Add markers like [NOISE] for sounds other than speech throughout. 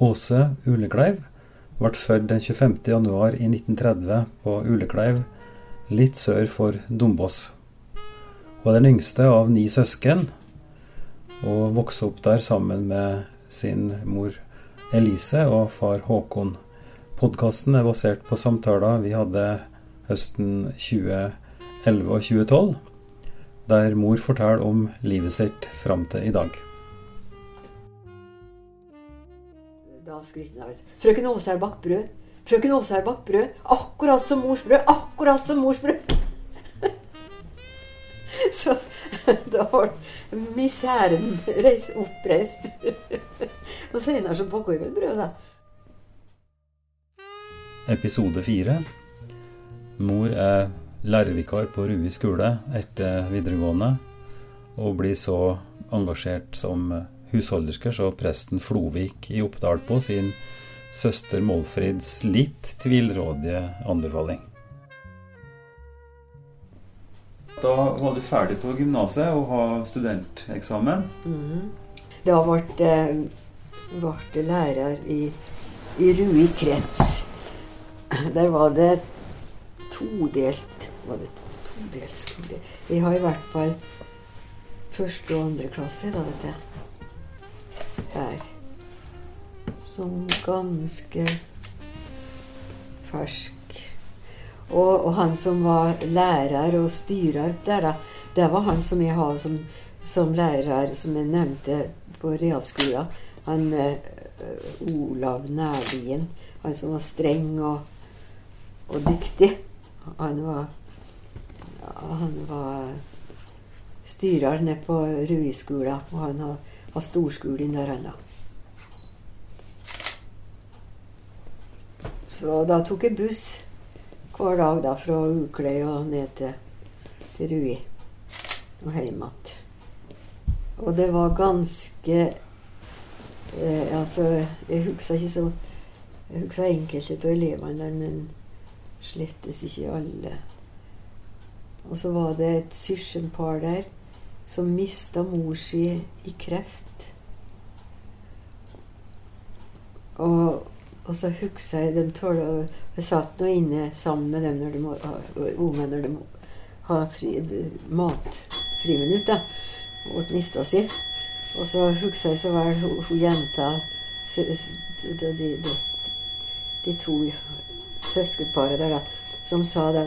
Åse Ulekleiv ble født den 25. januar i 1930 på Ulekleiv, litt sør for Dombås. Hun er den yngste av ni søsken, og vokste opp der sammen med sin mor Elise og far Håkon. Podkasten er basert på samtaler vi hadde høsten 2011 og 2012, der mor forteller om livet sitt fram til i dag. Da skryter av Frøken Åse har bakt brød. Frøken Åse har bakt brød. Akkurat som mors brød. Akkurat som mors brød. [LAUGHS] Så [LAUGHS] da var miseren reist, oppreist. [LAUGHS] Og senere så baker vi vel brød, da. Episode fire. Mor er lærervikar på Rui skole etter videregående, og blir så engasjert som husholderske så presten Flovik i Oppdal på sin søster Målfrids litt tvilrådige anbefaling. Da var du ferdig på gymnaset og har studenteksamen. Mm. Da ble ble jeg lærer i, i Rui krets. Der var det todelt Var det todelt skole? Jeg har i hvert fall første og andre klasse, da, vet jeg. Her. Som ganske fersk. Og, og han som var lærer og styrer der, da, det var han som jeg hadde som, som lærer, som jeg nevnte på realskolen. Han eh, Olav Nærlien. Han som var streng og, og dyktig. Han var Han var styrer nede på Rui-skolen, og han har, har storskolen der ennå. Så da tok jeg buss hver dag da, fra Ukløy og ned til, til Rui og hjem igjen. Og det var ganske eh, Altså, jeg husker ikke så Jeg husker enkelte av elevene der, men slettes ikke alle. Og så var det et søskenpar der som mista mor si i kreft. Og, og så husker jeg de tåler, Jeg satt nå inne sammen med dem når de må, unge når de har fri, matfriminutt. da, Åt nista si. Og så husker jeg så vel hun, jenta de, de, de, de to søskenparet der, da, som sa det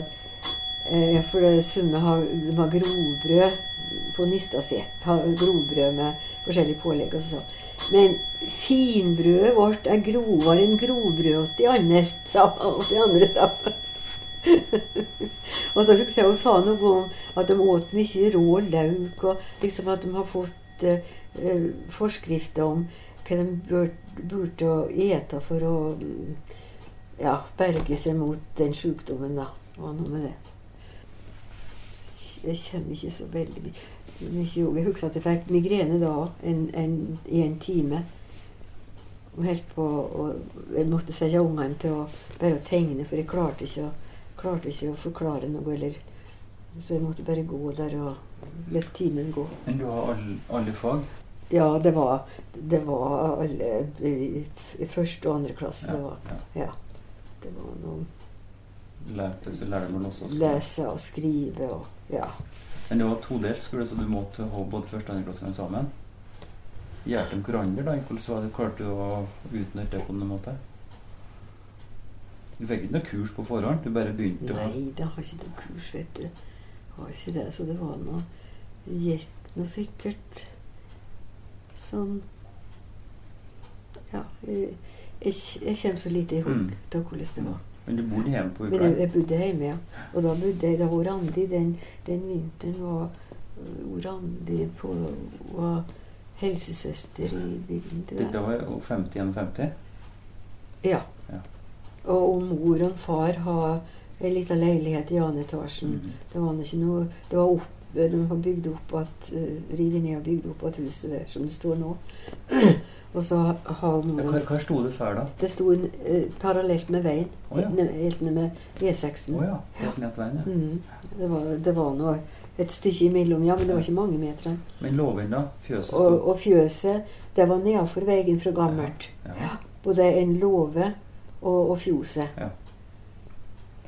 eh, For det Summe har, de har grobrød på nista si. Grovbrød med forskjellige pålegg. Og så sa Men finbrødet vårt er grovere enn grovbrødet til andre, sa alt de andre sa Og så husker jeg hun sa noe om at de åt mye rå løk, og liksom at de har fått eh, eh, forskrifter om hva de burde å ete for å ja, berge seg mot den sykdommen, da. Var noe med det. Jeg kommer ikke så veldig mye. Jeg husker at jeg fikk migrene da en, en, i en time. På, jeg måtte sette ungene til å bare å tegne, for jeg klarte ikke å, klarte ikke å forklare noe. Eller, så jeg måtte bare gå der og la timen gå. Men du har alle, alle fag? Ja, det var, det var alle i, første og andre klasse. Det var, ja. ja, det var noe Lærte, så lærer man også å lese og skrive og ja. Men det var todelt skole, så du måtte ha både første og andre klasse sammen? Hjalp de hverandre, da? Hvordan klarte du å utnytte det på noen måte? Du fikk ikke noe kurs på forhånd? Du bare begynte å Nei, det har ikke noe kurs, vet du. Har ikke det, så det var noe Gikk nå sikkert sånn Ja, jeg, jeg, jeg kommer så lite i hugg Mm. til hvordan det var. Men du bodde hjemme på Men jeg, jeg bodde hjemme, ja. Og da bodde jeg da var Randi den, den vinteren var øh, Randi på var helsesøster i bygden. til jeg. Da var jeg 50-51? Ja. Ja. Og og mor og far har en liten leilighet i annen etasjen. -hmm. Det var ikke noe Det var opp, de har bygd opp at uh, ned og bygd opp at huset der, som det står nå. [CLEARS THROAT] og så har noen, Hva, hva sto det før, da? Det sto uh, parallelt med veien. Oh, ja. Helt ned- med E6-en. Oh, ja. Helt ned veien, ja. Mm. Det, var, det var noe et stykke imellom, ja, men det var ikke mange meter. Men låven, da? Fjøset Og, og fjøset, det var nedafor veien fra gammelt. Ja. Ja. både en låve og, og fjoset.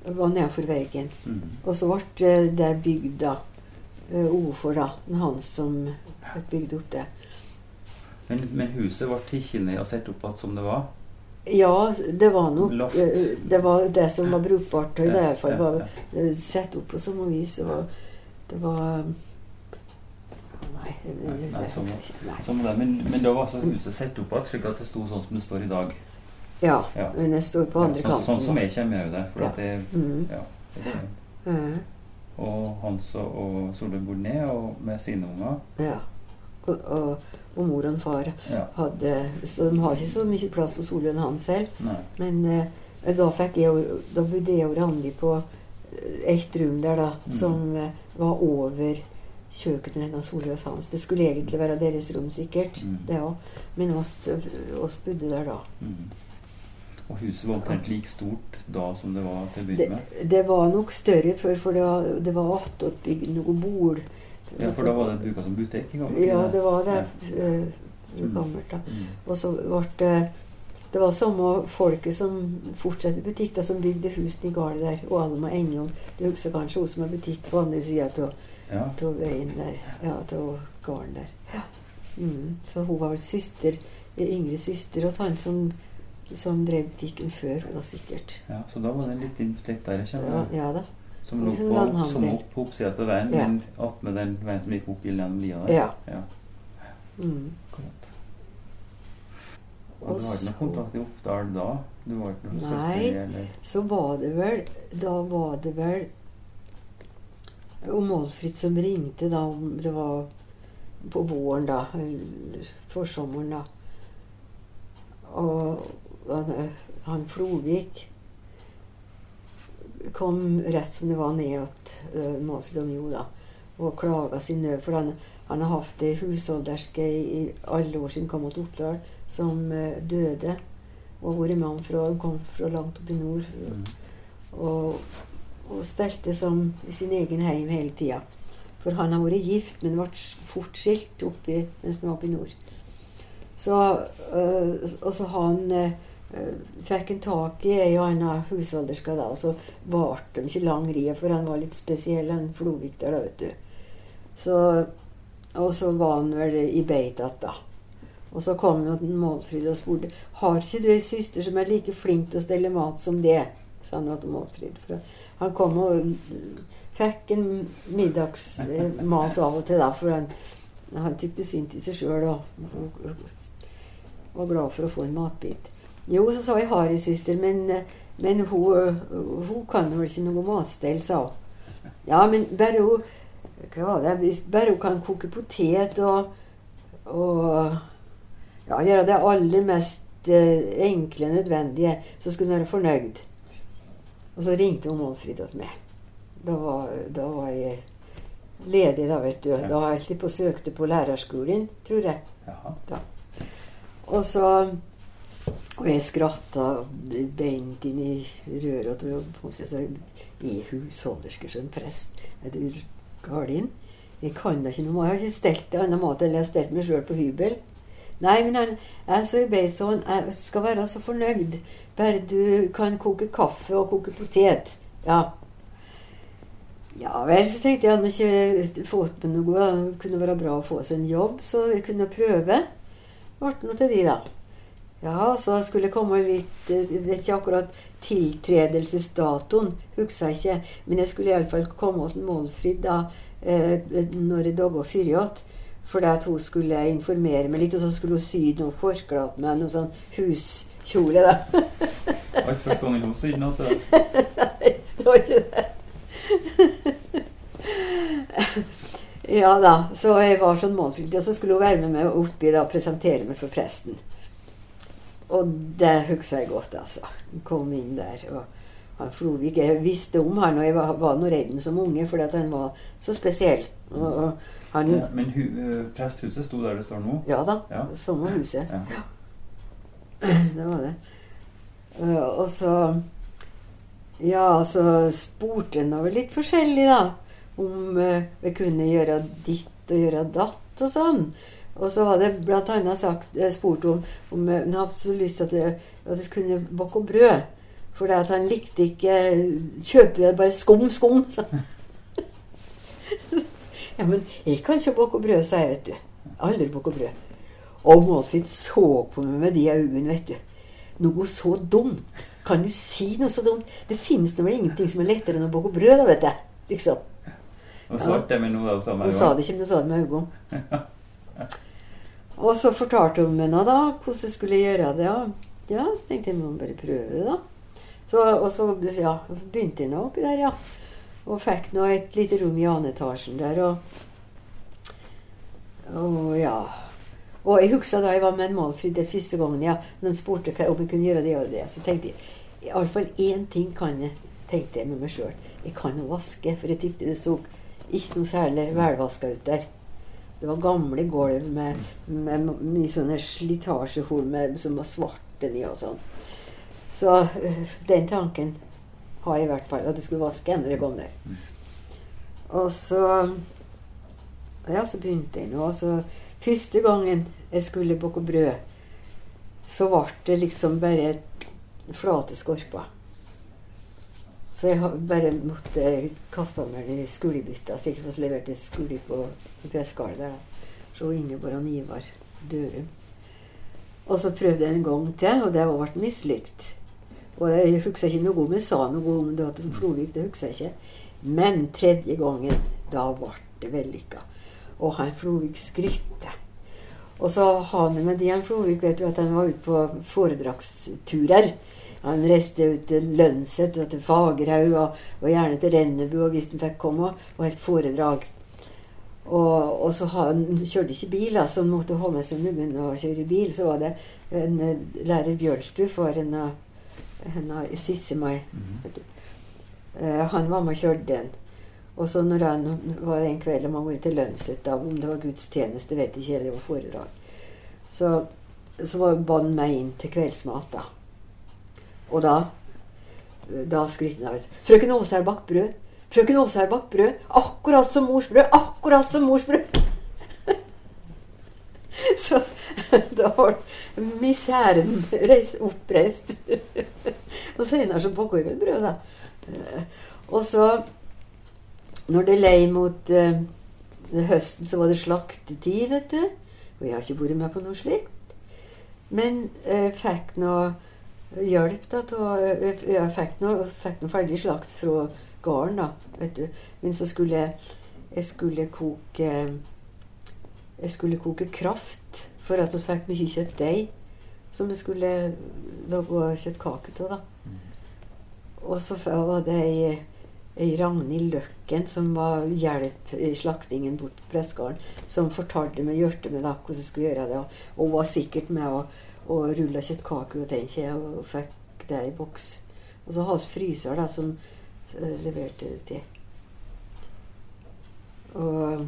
Var nedenfor veien. Mm. Og så ble det bygd da. Eh, for, da. Han som bygde opp det. Men, men huset ble ned og satt opp igjen som det var? Ja, det var nok eh, Det var det som var brukbart. I det fall ja, var eh, sett opp på samme vis. Og det var Nei, det, det, Nei, nei, det jeg. Som det, men, men da var altså huset satt opp igjen slik at det sto sånn som det står i dag? Ja, Ja. men det står på andre Ja, sånn, sånn som jeg kommer jo det. For Ja. at det, Mm. ja, det. Mhm. Og Hans og, Solveig Bournet og med sine unger. Ja. Og, og, og mor og far Ja. hadde Så de har ikke så mye plass til og han selv. Nei. Men eh, da fikk jeg Da bodde jeg og Randi på et ett rom der, da, Mm. som eh, var over kjøkkenet hennes Solveig og hans. Det skulle egentlig være deres rom, sikkert, Mm. det òg. Men oss, oss bodde der da. Mm. Og huset var omtrent like stort da som det var til å begynne med? det var nok større før, for det var, det var attåtbygd noe bol. Ja, for da var det bruka som butikk? Ja, det var det. Ja. eh, Mm. gammelt, da. Mm. Og så ble det Det var samme folket som fortsatte butikk, da, som bygde husene i gården der. Og Alma Engjom. Du husker kanskje hun som har butikk på andre sida av veien der. Ja, av gården der. Ja. Mm. Så hun var vel søster, yngre søster til han som, som drev butikken før, da sikkert. ja. Så da var det en liten butikk der jeg Ja, ja da. Som lå Liksom på, landhandel. som opp på oppsida av veien, Ja. men attmed den veien som gikk opp gjennom lia der? Ja. ja. Mm. Akkurat. Og Og du har ikke noe kontakt i Oppdal da? Du var ikke noen Nei. Eller? Så var det vel Da var det vel og Målfrid som ringte da Det var på våren, da. Forsommeren, da. Og han, han Flovik kom rett som det var ned til uh, Målfrid og Mjo da. Og klaga sin nød. For han, han har hatt ei husholderske i, i alle år siden han kom til Oppdal, som eh, døde. Og vært mann fra, han kom fra langt opp i nord. Mm. Og, og stelte som i sin egen heim hele tida. For han har vært gift, men ble fort skilt oppi, mens han var oppe i nord. Så, øh, og så han øh, fikk en tak i ei og anna husholderske da, og så varte de ikke lang rie, for han var litt spesiell, han Flovik der, da, vet du. Så, og så var han vel i beit igjen, da. Og så kom jo Målfrid og spurte har ikke du ei søster som er like flink til å stelle mat som det. sa han til Målfrid. For han kom og mm, fikk en middagsmat av og til, da, for han, han tykte synd i seg sjøl og var glad for å få en matbit. Jo, så sa jeg har ei søster, men, men hun, hun kan vel ikke noe matstell, sa hun. Ja, men bare hun hva var det? Bare hun kan koke potet og, og ja, gjøre det aller mest eh, enkle nødvendige, så skulle hun være fornøyd. Og så ringte hun Målfrid til meg. Da var, da var jeg ledig, da, vet du. Ja. Da har jeg på søkte på lærerskolen, tror jeg. Jaha. Og så Og jeg skratta beint inn i røret og så I husholderske som prest. Er du galen? Jeg kan da ikke noe. Jeg har ikke stelt det annen måte eller jeg har stelt meg sjøl på hybel. Nei, men han er så i beit så han er, skal være så fornøyd. Bare du kan koke kaffe og koke potet. Ja. Ja vel, så tenkte jeg han ikke fått med noe. Det kunne være bra å få seg en jobb, så jeg kunne prøve. Ble noe til de, da. Ja, så skulle det komme litt eh, vet ikke akkurat tiltredelsesdatoen, husker jeg ikke. Men jeg skulle iallfall komme til Målfrid da eh, når daga før for Fordi at hun skulle informere meg litt, og så skulle hun sy noe forkle på meg. Noe sånn huskjole, da. Det var ikke første gangen hun sydde noe til. Nei, [LAUGHS] det var ikke det. ja da, så jeg var sånn målfylt. Og så skulle hun være med meg oppi da, og presentere meg for presten. Og det husker jeg godt, altså. Kom inn der. og han Flovik, Jeg visste om han, og jeg var, var nå redd som unge, fordi han var så spesiell. Og, og han, Ja, men hu, presthuset sto der det står nå? ja da, Ja. samme huset. Ja. [CLEARS THROAT] Det var det. Og så Ja, så spurte han over litt forskjellig, da. Om vi kunne gjøre ditt og gjøre datt og sånn. Og så var det annet eh, spurt om om hun han hadde så lyst til at det, at kunne bakke brød. For at han likte ikke kjøpe det bare skum, skum. sa han. [LAUGHS] ja, men jeg kan ikke bakke brød, sa jeg, vet du. Aldri bakke brød. Og Målfrid så på meg med de øynene, vet du. Noe så dumt. Kan du si noe så dumt? Det finnes vel ingenting som er lettere enn å bakke brød, da, vet du. Liksom. Hun svarte jeg med noe av samme Hun sa det ikke, men hun sa det med øynene. [LAUGHS] Og så fortalte hun meg nå da hvordan jeg skulle gjøre det. Ja, så tenkte jeg må bare prøve det, da. Så, og så ja, begynte jeg nå oppi der, ja. Og fikk nå et lite rom i andre etasjen der. Og, og ja. Og jeg husker da jeg var med en Målfrid den første gangen ja, noen spurte om jeg kunne gjøre det og det. Så tenkte jeg iallfall én ting kan jeg, tenkte jeg med meg sjøl. Jeg kan vaske, for jeg tykte det så ikke noe særlig velvaska ut der. Det var gamle gulv med, med mye sånne slitasjehull som var svarte i og sånn. Så øh, den tanken har jeg i hvert fall, at det skulle vaske kom der. Og så Ja, så begynte jeg nå. og så Første gangen jeg skulle bake brød, så ble det liksom bare flate skorper. Så jeg bare måtte kaste meg de skolebytta. Sikkert fikk levert til skole på i presskallet der. Så Ingeborg og Ivar Dørum. Og så prøvde jeg en gang til, og det ble mislykt. Og jeg husker ikke noe om jeg sa noe om det at Flovik, det husker jeg ikke. Men tredje gangen, da ble det vellykka. Og han Flovik skrytte. Og så har han med Dian Flovik vet du, at han var ute på foredragsturer. Han reiste ut til Lønset og til Fagerhaug og, og gjerne til Rennebu og hvis han fikk komme, og holdt foredrag. Og, og så han, kjørte ikke bil, så han måtte ha med seg noen og kjøre bil. Så var det en eh, lærer Bjørnstuf var en av Sissemai. du. Eh, han var med og kjørte den. Og så når han var kveld de hadde vært til Lønset, da, om det var gudstjeneste, vet jeg ikke, eller det var foredrag, så, så var ba han meg inn til kveldsmat, da. Og da da skryter han av et 'Frøken Åse har bakt brød'. 'Frøken Åse har bakt brød'. Akkurat som mors brød! Akkurat som mors brød! [LAUGHS] Så [LAUGHS] da var miseren reist, oppreist. [LAUGHS] og senere så bakte vel brød, da. Eh, Og så, når det lei mot uh, høsten, så var det slaktetid, vet du. Og jeg har ikke vært med på noe slikt. Men uh, fikk nå hjelp da til å Jeg fikk noe, fikk noe ferdig slakt fra gården, da. vet du. Men så skulle jeg, jeg skulle koke jeg skulle koke kraft for at vi fikk mye kjøttdeig som vi skulle lage kjøttkake av. da. Og så var det ei, ei Ragnhild Løkken som var hjelp i slaktingen bort på pressegården, som fortalte meg, hørte meg da hvordan jeg skulle gjøre det. Og, og var sikkert med å, å rulla kjøttkake og tenkje, og fikk det i boks. Og så har vi fryser da, som eh, leverte det til. Og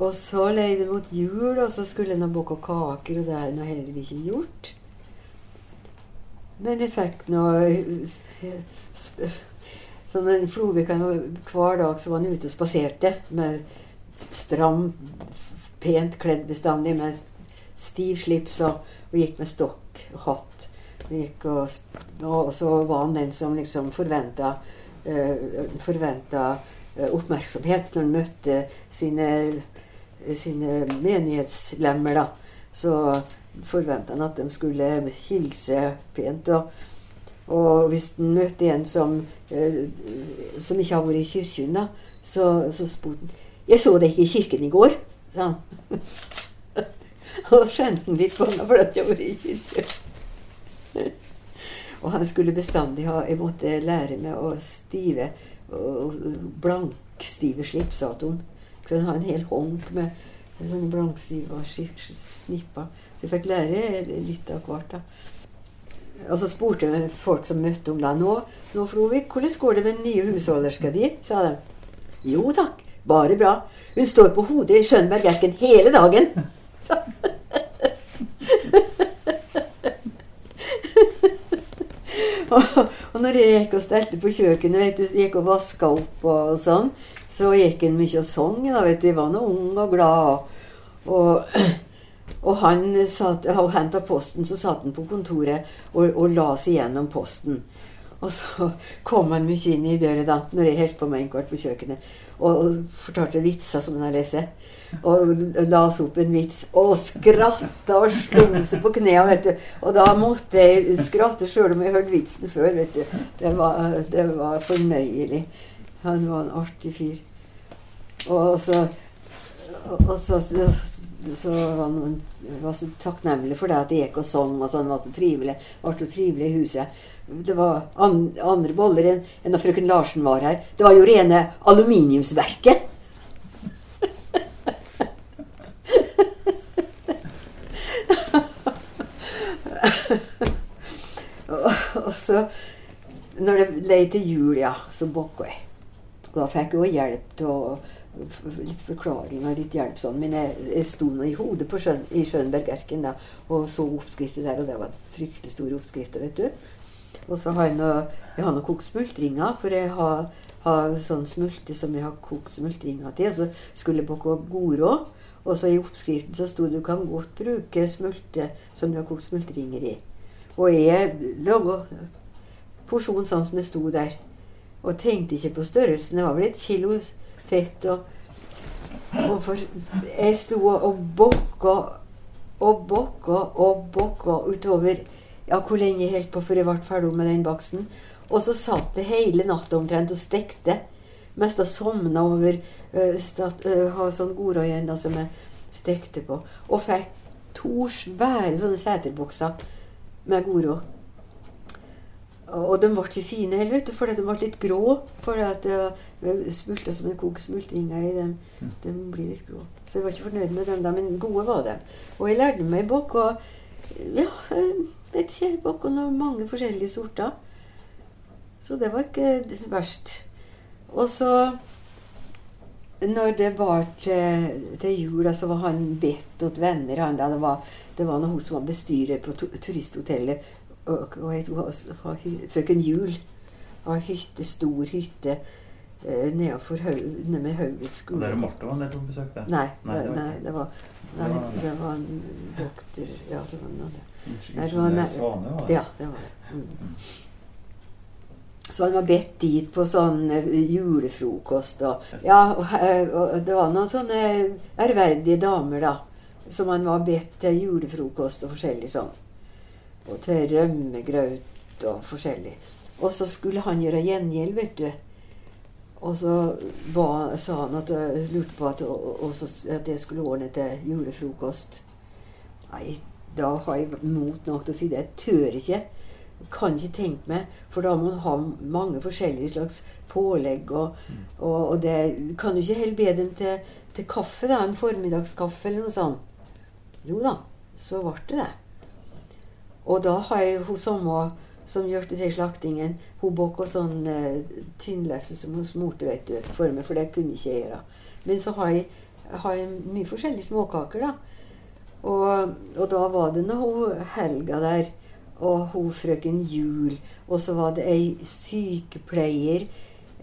og så lei det mot jul, og så skulle en bake kaker, og det har en heller ikke gjort. Men jeg fikk nå Som en Flovik hver dag så var han ute og spaserte med stram, pent kledd bestandig, med stiv slips og, og gikk med stokk og hatt. Og, og, så var han den som liksom forventa forventa oppmerksomhet når han møtte sine sine menighetslemmer, da, så forventa han at de skulle hilse pent. Og, og hvis han møtte en som, eh, som ikke har vært i kirken, da, så, så spurte han 'Jeg så deg ikke i kirken i går', sa han. [LAUGHS] og skjønte han litt på meg for at jeg var i kirke. og han skulle bestandig ha Jeg måtte lære meg å stive og blankstive slips, sa hun. Så han hadde en hel honk med sånne blankstive snipper. Så jeg fikk lære litt av hvert. da. Og så spurte jeg folk som møtte om da. Nå, nå Flovik, hvordan går det med den nye husholderska di? sa de. Jo takk, bare bra. Hun står på hodet i Skjønberg-erken hele dagen. [LAUGHS] sa [LAUGHS] og, og når jeg gikk og stelte på kjøkkenet, vet du, gikk og vaska opp og, og sånn, så gikk han mye og sang. Jeg var nå ung og glad. Og, og han satt, og henta posten, så satt han på kontoret og, og la seg gjennom posten. Og så kom han mye inn i døra da, når jeg holdt på med en kvart på kjøkkenet, og, fortalte vitser som hun har lest. Og las opp en vits, og skratta og slo seg på knærne, vet du. Og da måtte jeg skratte sjøl om jeg hørte vitsen før, vet du. Det var, det var fornøyelig. Han var en artig fyr. Og så, og så, så, han var så takknemlig for det at det gikk og sang og sånn. var så trivelig. Det var så trivelig i huset. Det var andre boller enn en da frøken Larsen var her. Det var jo rene aluminiumsverket. og, [LAUGHS] og så Når det ble til jul, ja, så bokka jeg. Da fikk jeg òg hjelp til å litt forklaring og litt hjelp sånn. Men jeg, jeg sto nå i hodet på Schön, i Schönberg-erken da, og så oppskrifter der, og det var fryktelig store oppskrifter, vet du. Og så har jeg noe, jeg har noe kokt smultringer, for jeg har, har sånn smulte som jeg har kokt smultringer til. Og så skulle jeg bake godråd, Og så i oppskriften så sto du kan godt bruke smulte som du har kokt smultringer i. Og jeg laga porsjon sånn som det sto der. Og tenkte ikke på størrelsen. Det var vel et kilo fett. Og, og for, jeg sto og bokka og bokka og bokka utover ja, hvor lenge jeg holdt på før jeg ble ferdig med den baksten. Og så satt jeg hele natta omtrent og stekte. Mest av sovna over uh, stat, uh, ha sånn godrøyenda som jeg stekte på. Og fikk to svære sånne seterbokser med goro. Og de ble ikke fine heller, vet du, fordi de ble litt grå. Fordi at det smulta som en kokt smultringer i dem. De blir litt grå. Så jeg var ikke fornøyd med dem, da, men gode var de. Og jeg lærte meg bokk. og ja, et ikke, bak og mange forskjellige sorter. Så det var ikke verst. Og så når det var til, til jul, så var han bedt til venner. Han, da, det, var, det var hun som var bestyrer på turisthotellet hva het hun? Frøken Jul. Har hytte, stor hytte eh, nedenfor nede med Haugen skole. Og er Marte var nede på besøk? Det. Nei, nei, det, nei, det var Nei, det var en doktor Ja, det var noe var Svane, var det? Ja, det var det. Mm. Så han var bedt dit på sånn julefrokost og Ja, og, og det var noen sånne ærverdige damer, da. Som han var bedt til julefrokost og forskjellig sånn og til rømmegrøt og forskjellig. Og så skulle han gjøre gjengjeld, vet du. Og så ba, sa han at jeg lurte på at, også, at jeg skulle ordne til julefrokost. Nei, da har jeg mot nok til å si det. Jeg tør ikke. Kan ikke tenke meg, for da må man ha mange forskjellige slags pålegg. Og, og, og det kan du ikke heller be dem til, til kaffe, da, en formiddagskaffe eller noe sånt. Jo da, så ble det det. Og da har jeg hun samme som det til slaktingen, hun bakte sånn uh, tynnlefse som hun smurte vet du, for meg, for det kunne ikke jeg gjøre. Men så har jeg, har jeg mye forskjellige småkaker, da. Og, og, da var det nå hun Helga der, og hun frøken Jul, og så var det ei sykepleier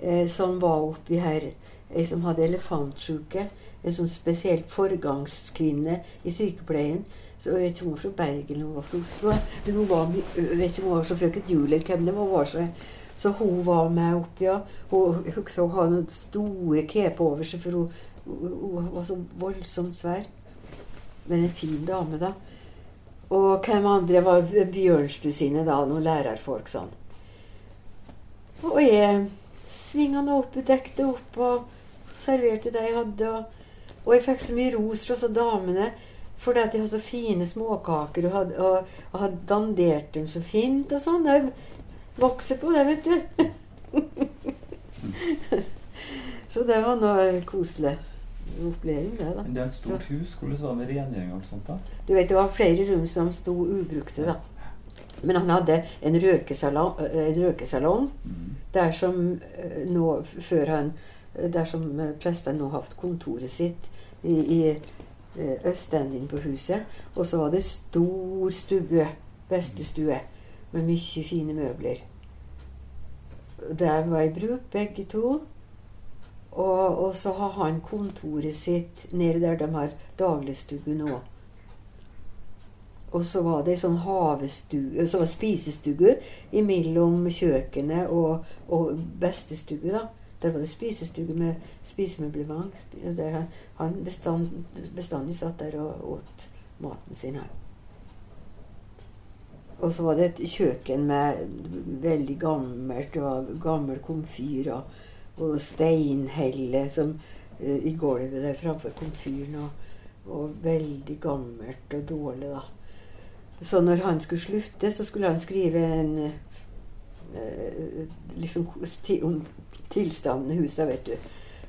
eh, som var oppi her, ei som hadde elefantsjuke. En sånn spesielt forgangskvinne i sykepleien. Så jeg vet ikke om hun var fra Bergen eller hun var fra Oslo. Men hun var, jeg vet ikke om hun var så frøken Jul eller hvem det var. Så, så hun var med opp, ja. Hun husker hun hadde noen store keper over seg, for hun, hun, var så voldsomt svær. Men en fin dame, da. Og hvem andre var Bjørnstusine da? Noen lærerfolk sånn. Og jeg svinga nå opp, dekket opp og serverte det jeg hadde. Og, og jeg fikk så mye ros fra damene. Fordi at de har så fine småkaker og, har, og, og har dandert dem så fint og sånn. Det vokser på det, vet du. [LAUGHS] så det var noe koselig opplevelse, det, da. Det er et stort hus. Hvordan var det med rengjøring og alt sånt? da? Du vet, Det var flere rom som sto ubrukte, da. Men han hadde en røkesalong, en røkesalong Mm. der som eh, nå, før han Der som eh, prestene nå har hatt kontoret sitt i, i østenden på huset. Og så var det stor stue, bestestue, med mye fine møbler. Der var i bruk, begge to. Og, og så har han kontoret sitt nede der de har dagligstue nå. Og så var det ei sånn havestue, så var spisestue imellom kjøkkenet og, og bestestue. da. Der var det spisestue med spisemøblement. Der han, bestand, bestandig satt der og åt maten sin her. Og så var det et kjøkken med veldig gammelt. Det var gammel komfyr og, og steinhelle som, uh, i gulvet der framfor komfyren. Og, og, veldig gammelt og dårlig, da. Så når han skulle slutte, så skulle han skrive en eh, liksom om tilstanden i huset, vet du.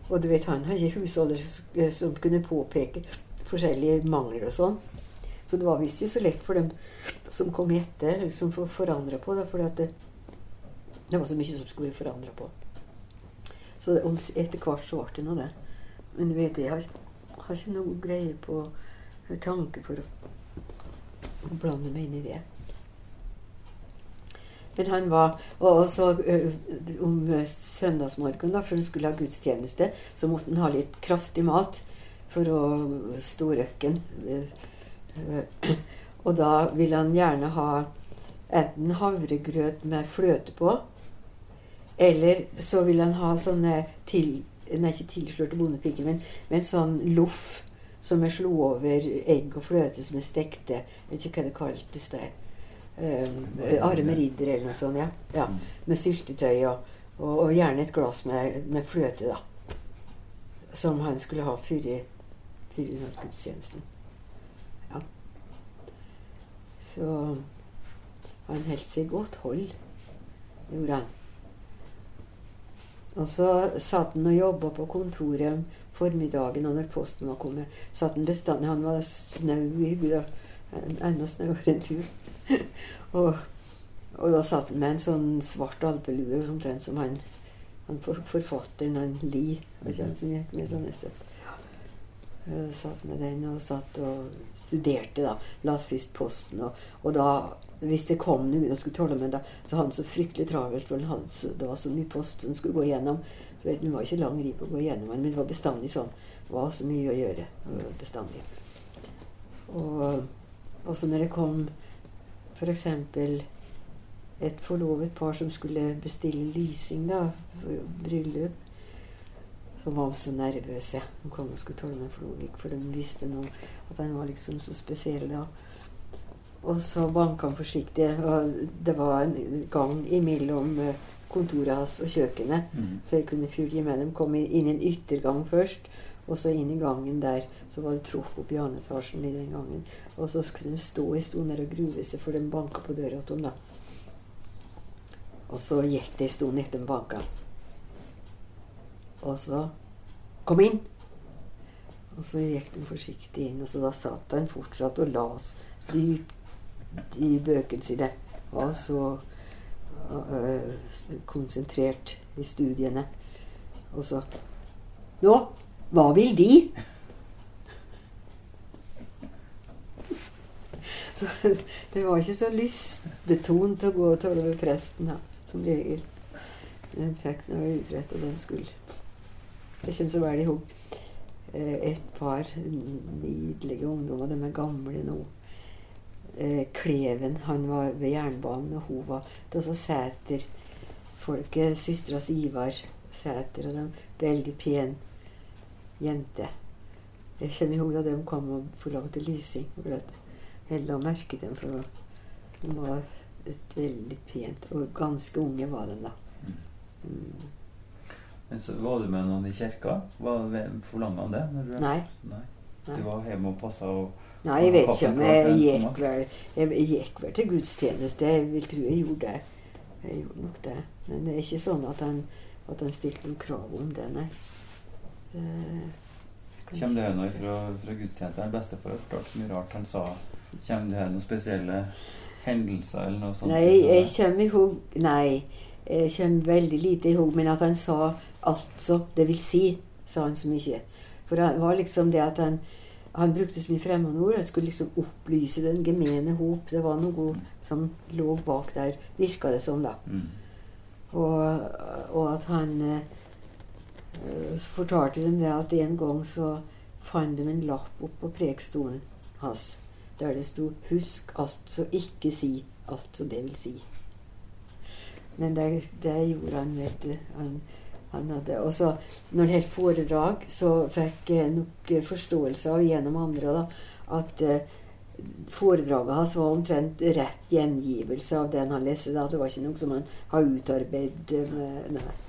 Og du vet, han har ikke husholder som kunne påpeke forskjellige mangler og sånn. Så det var visst ikke så lett for dem som kom etter, som for å på det. For det, det, var så mye som skulle forandra på. Så det, etter hvert så ble det nå det. Men du vet, jeg har, har ikke noe greie på tanke for å blande meg inn i det. Men han var Og så om søndagsmorgenen, da, før han skulle ha gudstjeneste, så måtte han ha litt kraftig mat for å stå røkken. Eh, og da vil han gjerne ha enten havregrøt med fløte på, eller så vil han ha sånne til, Nei, ikke tilslørte bondepiker, men, men sånn loff som er slo over egg og fløte som er stekte. Jeg vet ikke hva det kaltes der. Um, arme ridder eller noe sånt. Ja. ja. Med syltetøy og, og, og, gjerne et glass med, med, fløte, da. Som han skulle ha før i Ja. Så han holdt seg godt hold, gjorde han. Og så satt han og jobba på kontoret formiddagen, og når posten var kommet, satt han bestandig Han var snau i hodet. Enda snauere enn du. [LAUGHS] og, og, da satt han med en sånn svart alpelue, omtrent som han, han forfatteren han Lie, som gikk med sånne støtt. Uh, satt med den og satt og studerte, da. Las først Posten. Og, og, da, hvis det kom noen og skulle tåle med da, så hadde han så fryktelig travelt. For han, det var så mye post som skulle gå igjennom. Så vet Det var ikke lang ri på å gå igjennom, men det var bestandig sånn. Det var så mye å gjøre. Bestandig. Og, og så når det kom f.eks. et forlovet par som skulle bestille lysing da, for bryllup de var så nervøse. De kom og skulle tåle meg Flåvik, for de visste nå at han var liksom så spesiell da. Og så banka han forsiktig. Og det var en gang imellom eh, kontoret hans og kjøkkenet, mm. så jeg kunne følge med dem. Kom inn i en yttergang først, og så inn i gangen der. Så var det tråkk opp i andre etasjen i den gangen. Og så skulle de stå i stolen der og grue seg, for de banka på døra til dem, da. Og så gikk det en stund etter de banka. Og så Kom inn! Og så gikk de forsiktig inn, og så da satt han fortsatt og las dypt i bøkene sine. Var så øh, konsentrert i studiene. Og så Nå, hva vil de? Så det var ikke så lystbetont å gå og tale med presten, da, som regel. De fikk nå utrett, og de skulle jeg kommer så vel i hug eh, et par nydelige ungdommer. De er gamle nå. Eh, Kleven han var ved jernbanen, og hun var hos Sæter. Folket, Søstera Ivar Sæter og de veldig pen jente. Jeg kommer jo da de kom og til lysing. Jeg la merke til dem, for de var veldig pent Og ganske unge var de da. Mm. mm. Men så Var du med noen i kirka? Forlanga han det? Du, Nei. Nei. Du var hjemme og passa og Nei, jeg vet ikke om jeg gikk vel Jeg gikk vel til gudstjeneste. Jeg vil tro jeg gjorde det. Jeg gjorde nok det. Men det er ikke sånn at han, at han stilte noen krav om det, nei. Det, Kommer det noe fra, fra gudstjenesten? Bestefar har fortalt så mye rart han sa. Kommer det noen spesielle hendelser eller noe sånt? Nei, jeg kommer i hug Nei. Jeg kommer veldig lite i hug, men at han sa Altså, det vil si, sa han så mye. For det var liksom det at han han brukte så mye fremmedord. Han skulle liksom opplyse den gemene hop. Det var noe som lå bak der, virka det som, da. Mm. Og, og, at han eh, så fortalte de det at en gang så fant de en lapp opp på prekestolen hans der det sto 'Husk altså ikke si altså det vil si'. Men det, det gjorde han, vet du. Han, han hadde, og så når det holdt foredrag, så fikk jeg nok forståelse av gjennom andre da, at uh, foredraget hans var omtrent rett gjengivelse av den han leste. Da. Det var ikke noe som han har utarbeidet. Med,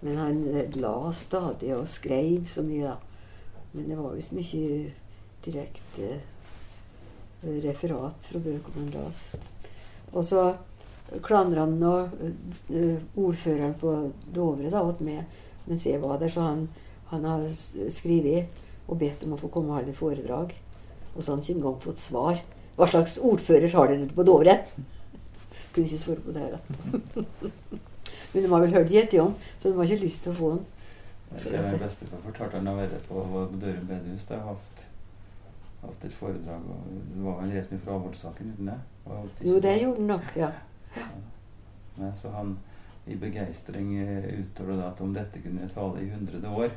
Men han eh, la stadig og skrev så mye, da. Men det var visst mye direkte uh, referat fra bøker man las. Og så klandra han nå uh, ordføreren på Dovre da, åt meg mens jeg var der. Så han, han har skrevet og bedt om å få komme og holde foredrag. Og så har han ikke engang fått svar. Hva slags ordfører har dere på Dovre? Kunne ikke svare på det, da. [LAUGHS] Men de har vel hørt gjette om, så de har ikke lyst til å få den. Jeg bestefar fortalte han har vært på Dørum bedehus. Jeg har hatt, hatt et foredrag. og Det var vel rett mye fra avholdssaken uten det? Jo, det gjorde han nok, ja. ja. ja. så han i begeistring uttaler uttalte at om dette kunne jeg tale i hundrede år.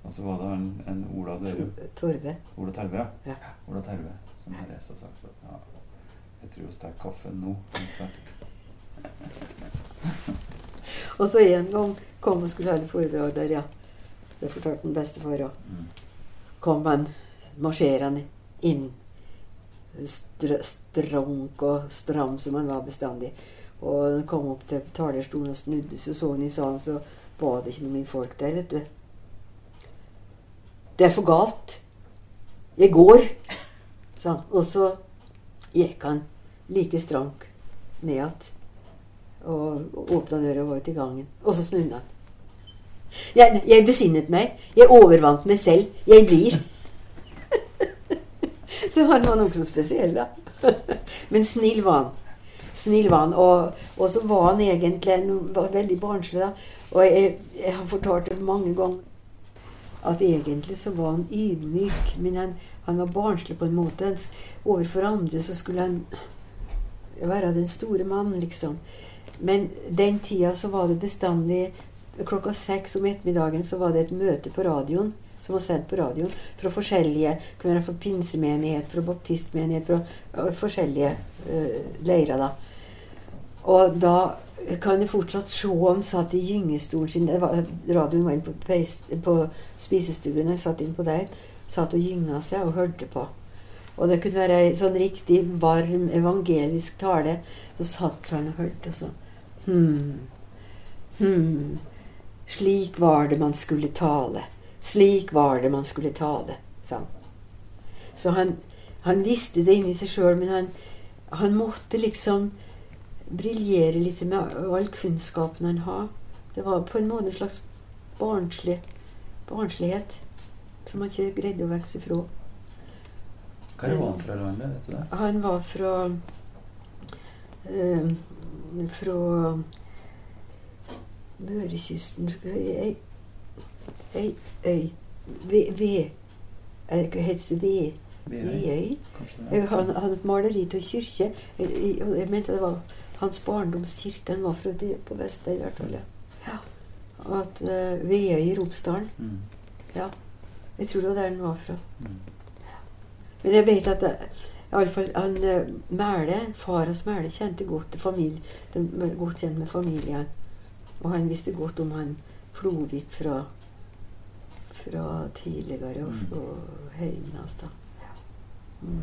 Og så var det en, en Ola Dørum. Torve. Ola Terve, ja. Ola Terve som har reist og sagt at ja, jeg tror vi tar kaffen nå. [LAUGHS] og så en gang kom og skulle et foredrag der, ja. Det fortalte han bestefar òg. Mm. Kom han marsjerende inn. Str stronk og stram som han var bestandig. Og han kom opp til talerstolen og snudde seg, så han i salen, så var det ikke noen folk der, vet du. Det er for galt. Jeg går. sa han. Og så gikk han like strank ned igjen. Og åpna døra og var ute i gangen. Og så snudde han. Jeg, jeg besinnet meg. Jeg overvant meg selv. Jeg blir. [LAUGHS] så han var nokså spesiell, da. [LAUGHS] Men snill var han. Snill var han. Og, og, så var han egentlig var veldig barnslig. da. Og jeg, jeg har fortalt det mange ganger at egentlig så var han ydmyk, men han, han var barnslig på en måte. Overfor andre så skulle han være den store mannen, liksom. Men den tida så var det bestandig Klokka seks om ettermiddagen så var det et møte på radioen som var sendt på radioen fra forskjellige kunne være fra pinsemenighet, fra baptistmenighet, fra forskjellige uh, leirer. da. Og da kan jeg fortsatt se han satt i gyngestolen sin var, Radioen var inne på, på spisestuen. Jeg satt inn på der. Satt og gynga seg og hørte på. Og det kunne være ei sånn riktig varm evangelisk tale. Så satt han og hørte, og så Hm. Hm. Slik var det man skulle tale. Slik var det man skulle tale, sa han. Så han, han visste det inni seg sjøl, men han, han måtte liksom briljere litt med all kunnskapen han har. Det var på en måte en slags barnslig, barnslighet som han ikke greide å vokse ifra. Hvor var han fra landet? vet du det? Han var fra øh, Fra Mørekysten Ei øy Ved Heter det Veøy? Han hadde et maleri av kirke. Jeg, jeg mente det var hans barndomskirke var fra det på Vester, i hvert fall. Ja. At uh, Veøy i Romsdalen. Mm. Ja. Jeg tror det var der den var fra. Mm. Men jeg vet at det, i alle fall, han uh, Mæle, far hans Mæle kjente godt familie, de, godt kjent med familien. Og han visste godt om han Flovik fra, fra tidligere og, fra og heimen hans. da. Ja. Mm.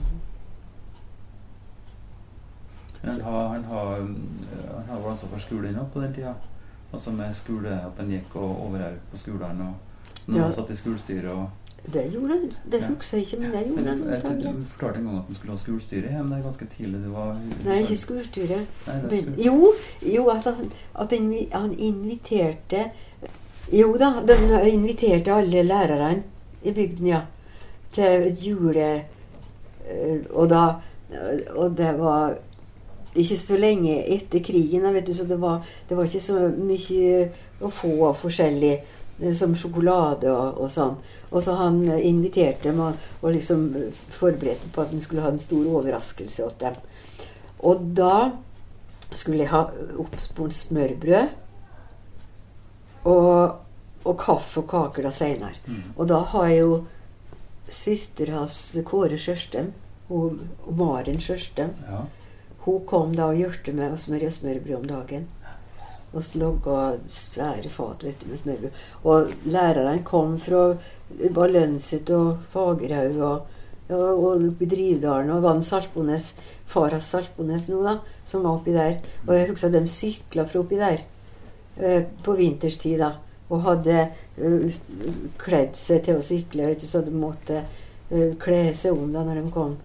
Han har, han har, han har vært ansvar for skolen på den tida. Altså med skole, at han gikk over her på skolen og når ja. han satt i skolestyret og det gjorde han. Det ja. husker jeg ikke, men det gjorde. Jeg, jeg, du fortalte en gang at du skulle ha skolestyre hjemme er ganske tidlig. Det var, Nei, ikke skolestyre. Men, jo, jo altså, at han inviterte Jo da, han inviterte alle lærerne i bygden, ja. Til et jule... Eh, og da Og det var ikke så lenge etter krigen, vet du, så det var, det var ikke så mye å få av forskjellig eh, som sjokolade og, og, sånn. Og så han eh, inviterte dem og, og liksom forberedte på at han skulle ha en stor overraskelse åt dem. Og da skulle jeg ha oppspurt smørbrød. Og, og kaffe og kaker da seinere. Mm. Og da har jeg jo søster hans Kåre Sjørstem, og Maren Sjørstem, Ja. hun kom da og hjalp meg å smøre smørbrød om dagen. Og slogga svære fat vet du, med smørbrød. Og lærerne kom fra Lønset og Fagerhaug og, og, og Drivdalen. Og Vann Saltbones, Faras Saltbones nå, da, som var oppi der. Og jeg husker de sykla fra oppi der eh, på vinterstid, da. Og hadde eh, kledd seg til å sykle, vet du, så de måtte eh, kle seg om da når de kom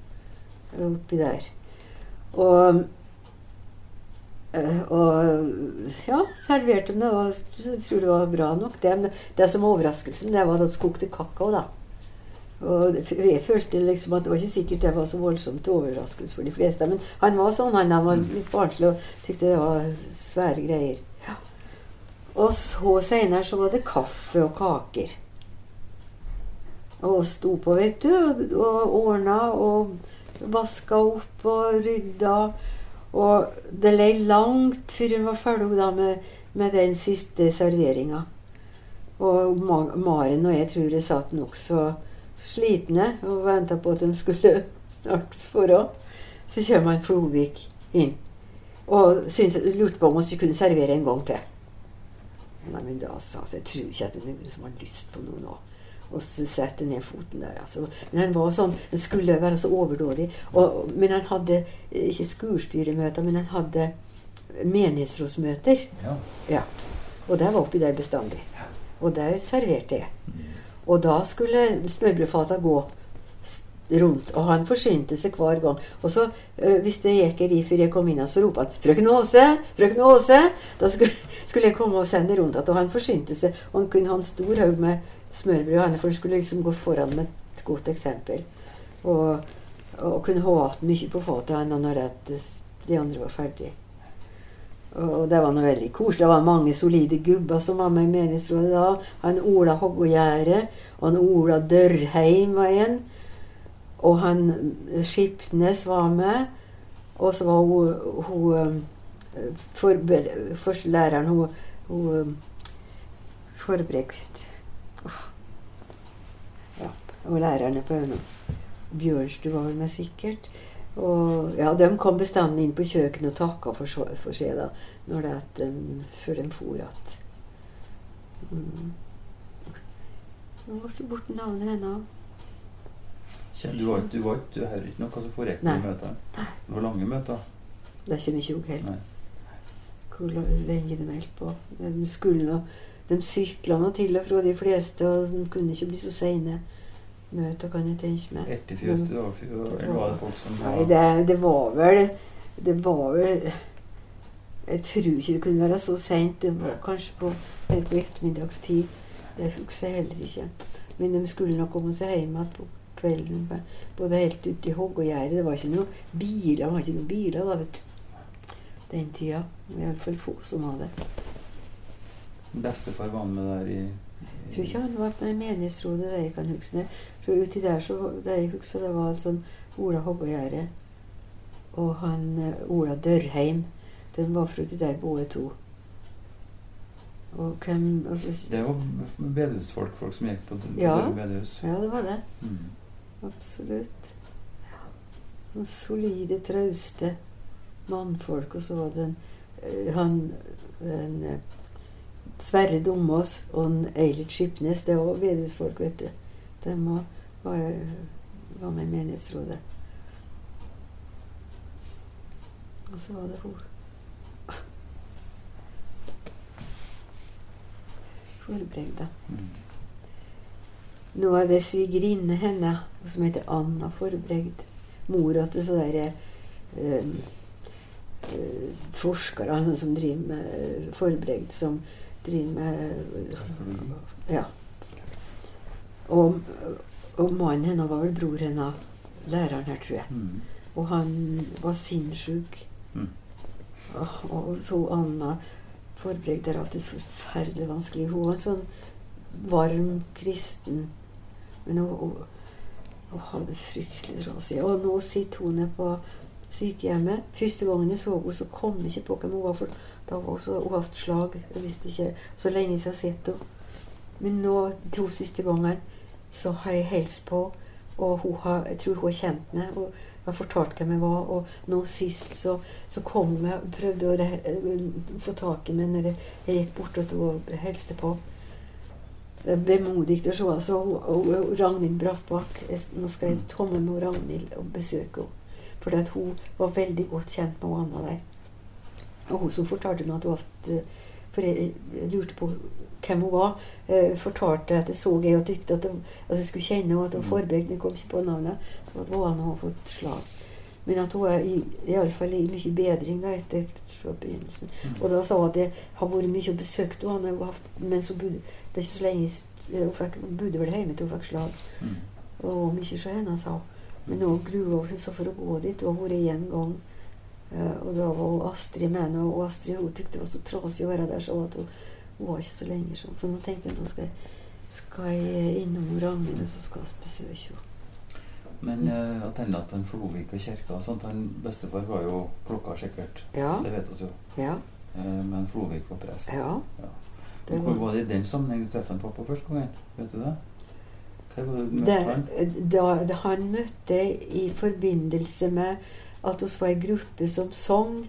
eh, oppi der. Og og ja, serverte dem det. Og jeg tror det var bra nok. Det, men det som var overraskelsen, det var at det kokte kakao, da. Og jeg følte liksom at det var ikke sikkert det var så voldsomt overraskelse for de fleste. Men han var sånn. Han, han var litt barnslig og tykte det var svære greier. Ja. Og så seinere så var det kaffe og kaker. Og sto på, vet du, og, og ordna og vaska opp og rydda. Og det lei langt før hun var ferdig da med, med den siste serveringa. Og Maren og jeg tror jeg satt nokså slitne og venta på at de skulle [LAUGHS] snart forå. Så kommer han Flovik inn og synes, lurte på om vi kunne servere en gang til. Nei, men da sa jeg jeg tror ikke at det er noen som har lyst på noe nå. Og sette ned foten der. Altså. Men han var sånn, han skulle være så overdådig. Og, men han hadde ikke skolestyremøter, men han hadde menighetsrådsmøter. ja. Ja. Og der var oppi der bestandig. Og der serverte jeg. Og da skulle smørbrødfata gå rundt. Og han forsynte seg hver gang. Og så, øh, hvis det gikk ei før jeg kom inn, så ropte han 'Frøken Aase! Frøken Aase!' Da skulle, skulle jeg komme og sende rundt igjen. Og han forsynte seg. Og han kunne ha en stor haug med smørbrød, han, for du skulle liksom gå foran med et godt eksempel. Og, og kunne håte mye på få til henne når det, de andre var ferdige. Og det var noe veldig koselig. Det var mange solide gubber som var med i menighetsrådet da. Han Ola Hoggågjerde, og han Ola Dørheim var en. Og han Skipnes var med. Og så var hun, hun for, for, læreren hun, hun Uff. Ja, og lærerne på Øynå. Bjørnstuen var med sikkert. Og ja, de kom bestandig inn på kjøkkenet og takka for, så- for seg da, når det at de, før de for igjen. Mm. Nå ble det borte navnet hennes. Kjell, Du, var, ikke- du, var, ikke- du hører ikke noe som foregikk i møtene? Det var lange møter. Det kommer ikke jeg heller. Hvor lenge de holdt på. De skulle De sykla til og fra de fleste, og de kunne ikke bli så seine. Møter, kan jeg tenke meg. Etter fjøset, fjøs Eller var det folk som var Nei, det, det var vel Det var vel Jeg tror ikke det kunne være så seint. Det var kanskje på, helt på ettermiddagstid. Det husker jeg heller ikke. Men de skulle nok komme seg hjem igjen på kvelden. Både helt ute i hoggegjerdet. Det var ikke noen biler. Det var ikke noen biler da, vet du. Den tida. Iallfall få som hadde. Bestefar var med der i, tror ikke han var på menighetsrådet, det jeg kan huske. Uti der så det jeg husker, det var sånn Ola Hoggegjerde og han eh, Ola Dørheim. De var fra uti der både to. Og hvem altså, Det var bedehusfolk, folk som gikk på Ja. Bedehus. Ja, det var det. Mm. Absolutt. Noen solide, trauste mannfolk. Og så var det en, eh, han en, eh, Sverre Domås og Eilert Skipnes. Det var bedehusfolk, vet du. De var, var, med i menighetsrådet. Og så var det hun Forbregda. Mm. Nå er det svigerinne henne som heter Anna Forbregd. Mora til så derre um, forskere som driver med Forbregd, som driver med Ja. Og, og mannen hennes var vel bror hennes, læreren her, tror jeg. Mm. Og han var sinnssyk. Mm. Og, og så Anna Forbregd har hatt et forferdelig vanskelig Hun var en sånn varm kristen. Men hun, hun, hun hadde fryktelig trasig. Og nå sitter hun nede på sykehjemmet. Første gangen jeg så henne, så kom jeg ikke på hvem hun var. For da har hun så, hun hatt slag. Jeg visste ikke så lenge jeg har sett henne. Men nå, de to siste gangene, så har jeg hilst på, og hun har, jeg tror hun har kjent meg. og har fortalt hvem jeg var. Og nå sist så, så kom jeg og prøvde å re- få tak i meg når jeg, gikk bort og hilste på. Det er vemodig å se. Altså, og, og, Ragnhild Brattbakk Nå skal jeg komme med Ragnhild og besøke henne. For hun var veldig godt kjent med Anna der. Og hun som fortalte meg at hun hadde For jeg, jeg lurte på hvem hun var. Eh, fortalte at jeg så jeg og tykte at, de, at jeg skulle kjenne henne, at hun var forberedt, jeg kom ikke på navnet. Så at hun hadde fått slag. Men at hun er i, i i mye bedring da, etter fra begynnelsen. Mm. Og da sa hun at jeg har vært mye og besøkt henne, hun har haft- mens hun bodde Det er ikke så lenge hun fikk, bodde vel hjemme til hun fikk slag. Mm. Og mye så henne, sa hun. Men nå gruer hun seg så for å gå dit. Hun har vært én gang. Eh, og da var hun Astrid med henne, og Astrid hun tykte det var så trasig å være der, så hun, hun var ikke så lenge sånn. Så nå tenkte jeg nå skal, skal jeg innom Ragnhild, og så skal jeg besøke henne. Men uh, at han at han Flovik og kirka og sånt han Bestefar var jo klokka sikkert. Ja. Det vet vi jo. Ja. Eh, men Flovik var prest. ja. Ja. Det Men Hvor var- var det i den sammenheng du traff pappa første gangen? Vet du det? Hva var det du møtte? Det, han? da han møtte i forbindelse med at vi var en gruppe som sang.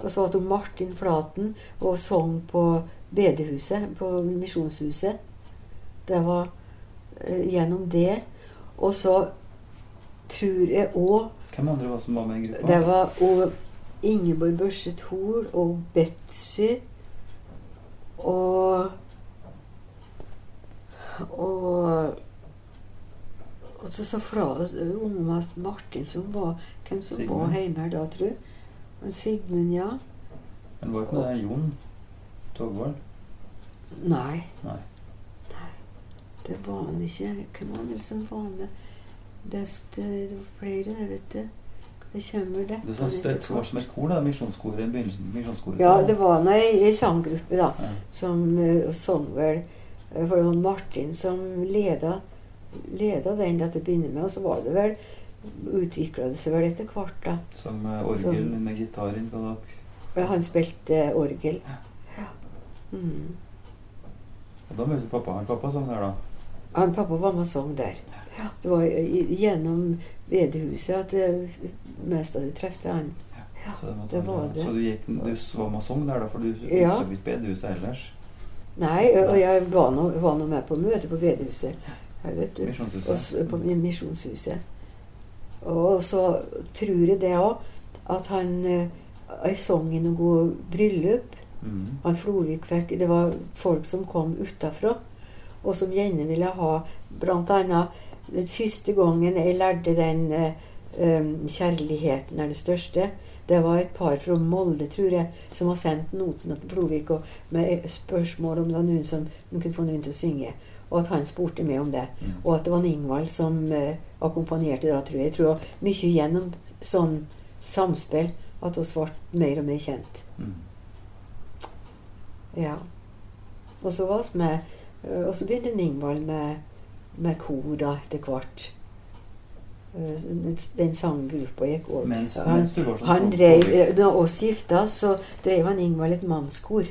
Og så var Martin Flaten og sang på bedehuset, på Misjonshuset. Det var eh, gjennom det. Og så tror jeg òg Hvem andre var som var med i gruppa? Det var og Ingeborg Børseth Hoel og Betsy og og og så sa Fla- unge Martin som var Hvem som Sigmund. var hjemme her da. Og Sigmund, ja. Men var ikke der Jon Togvold? Nei, Nei. det var han ikke. Hvem var det som var med? Det, det, det var flere der, vet du. Det kommer Det var sånn støtt var som et kor, da? Misjonskoret? Misjonskoret. Ja, det var nå ei, ei sanggruppe, da. Ja. som uh, sang vel eh, For det var Martin som leda, leda den til å begynne med, og så var det vel utvikla det seg vel etter hvert, da. Som eh, orgel Som- med gitar innpå dere. Han spilte orgel. Ja. Mm. Og da møtte pappa han pappa sang der, da. Han pappa var med og sang der. Ja. Det var gjennom bedehuset at det mest av det trefte han. Ja, Så det, det var det. Så du gikk du var med og sang der, da? For du Ja. så ikke bedehuset ellers? Nei, og jeg var nå med på møte på bedehuset. Her, vet du. Misjonshuset? på Misjonshuset. Og så tror jeg det òg, at han eh, Jeg sang i noe bryllup. Mm. Han Flovik fikk Det var folk som kom utafra, og som gjerne ville ha Blant annet den første gangen jeg lærte den um, 'Kjærligheten er det største'. Det var et par fra Molde, tror jeg, som har sendt noten til Flovik og med spørsmål om det var noen som de kunne få noen til å synge. Og at han spurte meg om det. Mm. Og at det var Ingvald som eh, akkompagnerte da, tror jeg. Jeg tror mye gjennom sånn samspill at vi ble mer og mer kjent. Mm. Ja. Og så var vi med eh, Og så begynte Ingvald med, med kor da etter hvert. Eh, Den sanggruppa gikk over. Mens, han, mens sånn han drev, eh, Da oss gifta, så drev han Ingvald et mannskor.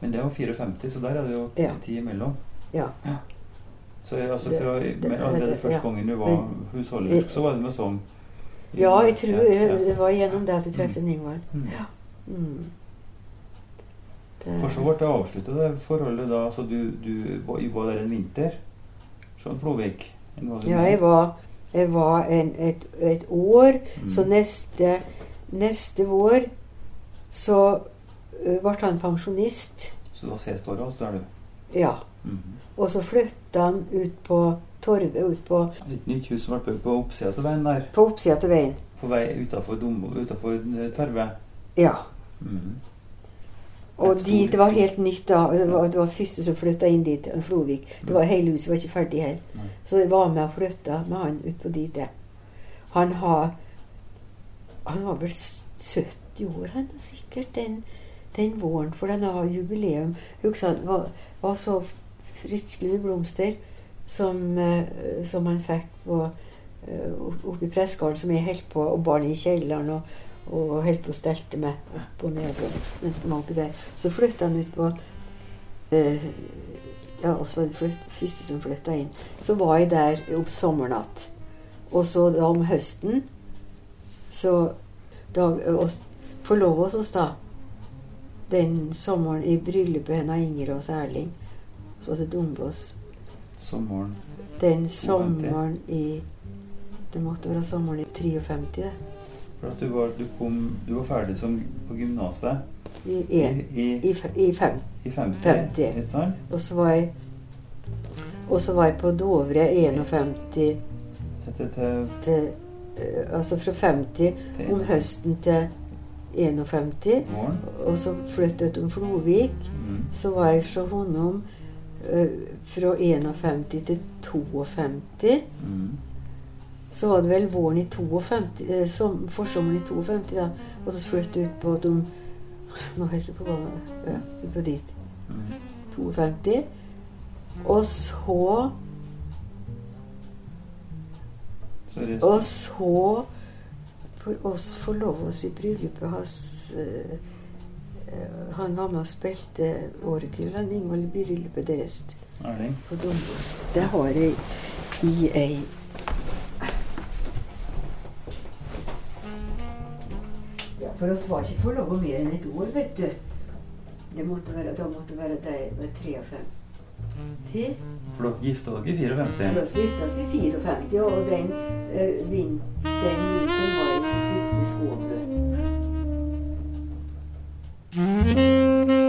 Men det var 54, så der er det jo Ja. ti imellom. Ja. Så altså fra, allerede første ja. gangen du var husholdersk, så var det med sånn ja, jeg tror Ja, ja. det var gjennom det at jeg trefte Ingvald. Mm. Mm. For så ble det avslutta, det forholdet da. Så du, du var, var der en vinter? Sånn Flovik? Ja, jeg var, jeg var en, et, et år. Mm. Så neste, neste vår så ble han pensjonist. Så det var siste året da der du? Ja. Mhm. Og så flytta han ut på torvet, ut på, Et nytt hus som ble bygd på oppsida av veien der. på oppsida av veien. På vei utafor Tarve. Ja. Mm. Og dit, det var helt nytt da. Det var, det var første som flytta inn dit, en Flovik. Det var Hele huset var ikke ferdig heller. Så jeg var med og flytta med han ut på dit. Han har Han var vel 70 år, han er sikkert, den, den våren. For han har jubileum. Husker han var, var så fryktelig mye blomster som, eh, som han fikk på eh, oppe i pressegården, som jeg holdt på, og barn i kjelleren. og og holdt på å stelte med opp og ned og sånn var oppi der. Så flytta han ut på eh, Ja, oss var det første som flytta inn. Så var jeg der opp sommernatt. Og så da om høsten så da, og Forlova oss da den sommeren i bryllupet hennes Inger og Erling. Så til Dombås. Sommeren Den sommeren i Det måtte være sommeren i 53. For at du var, du kom, du var ferdig som på gymnaset I, i, i, i, i fem. i 50, 50. ikke sant? Og så var jeg Og så var jeg på Dovre 51 til, til, eh, Altså fra 50 til om høsten til 51. våren. Og så flyttet hun Flovik. Mm. Så var jeg fra Honum fra 51 til 52. Mm. Så var det vel våren i 52, eh, som, forsommeren i 52, da. Og så flyttet ut på de Nå holder jeg på å gå ja, på dit. Mm. 52. Og så Seriøst? Og så For oss forlova oss i bryllupet hans eh, eh, Han var med og spilte orgel, han Ingvald, i deres Erling. på Dombås. Det har jeg i ei Ja, for oss var ikke for lov å mer enn et år, vet du. Det måtte være, da måtte være der fem 53. For dere gifta dere i 54? Vi gifta oss i 54, og den, uh, vin, den vinteren var jeg på Mm-hmm.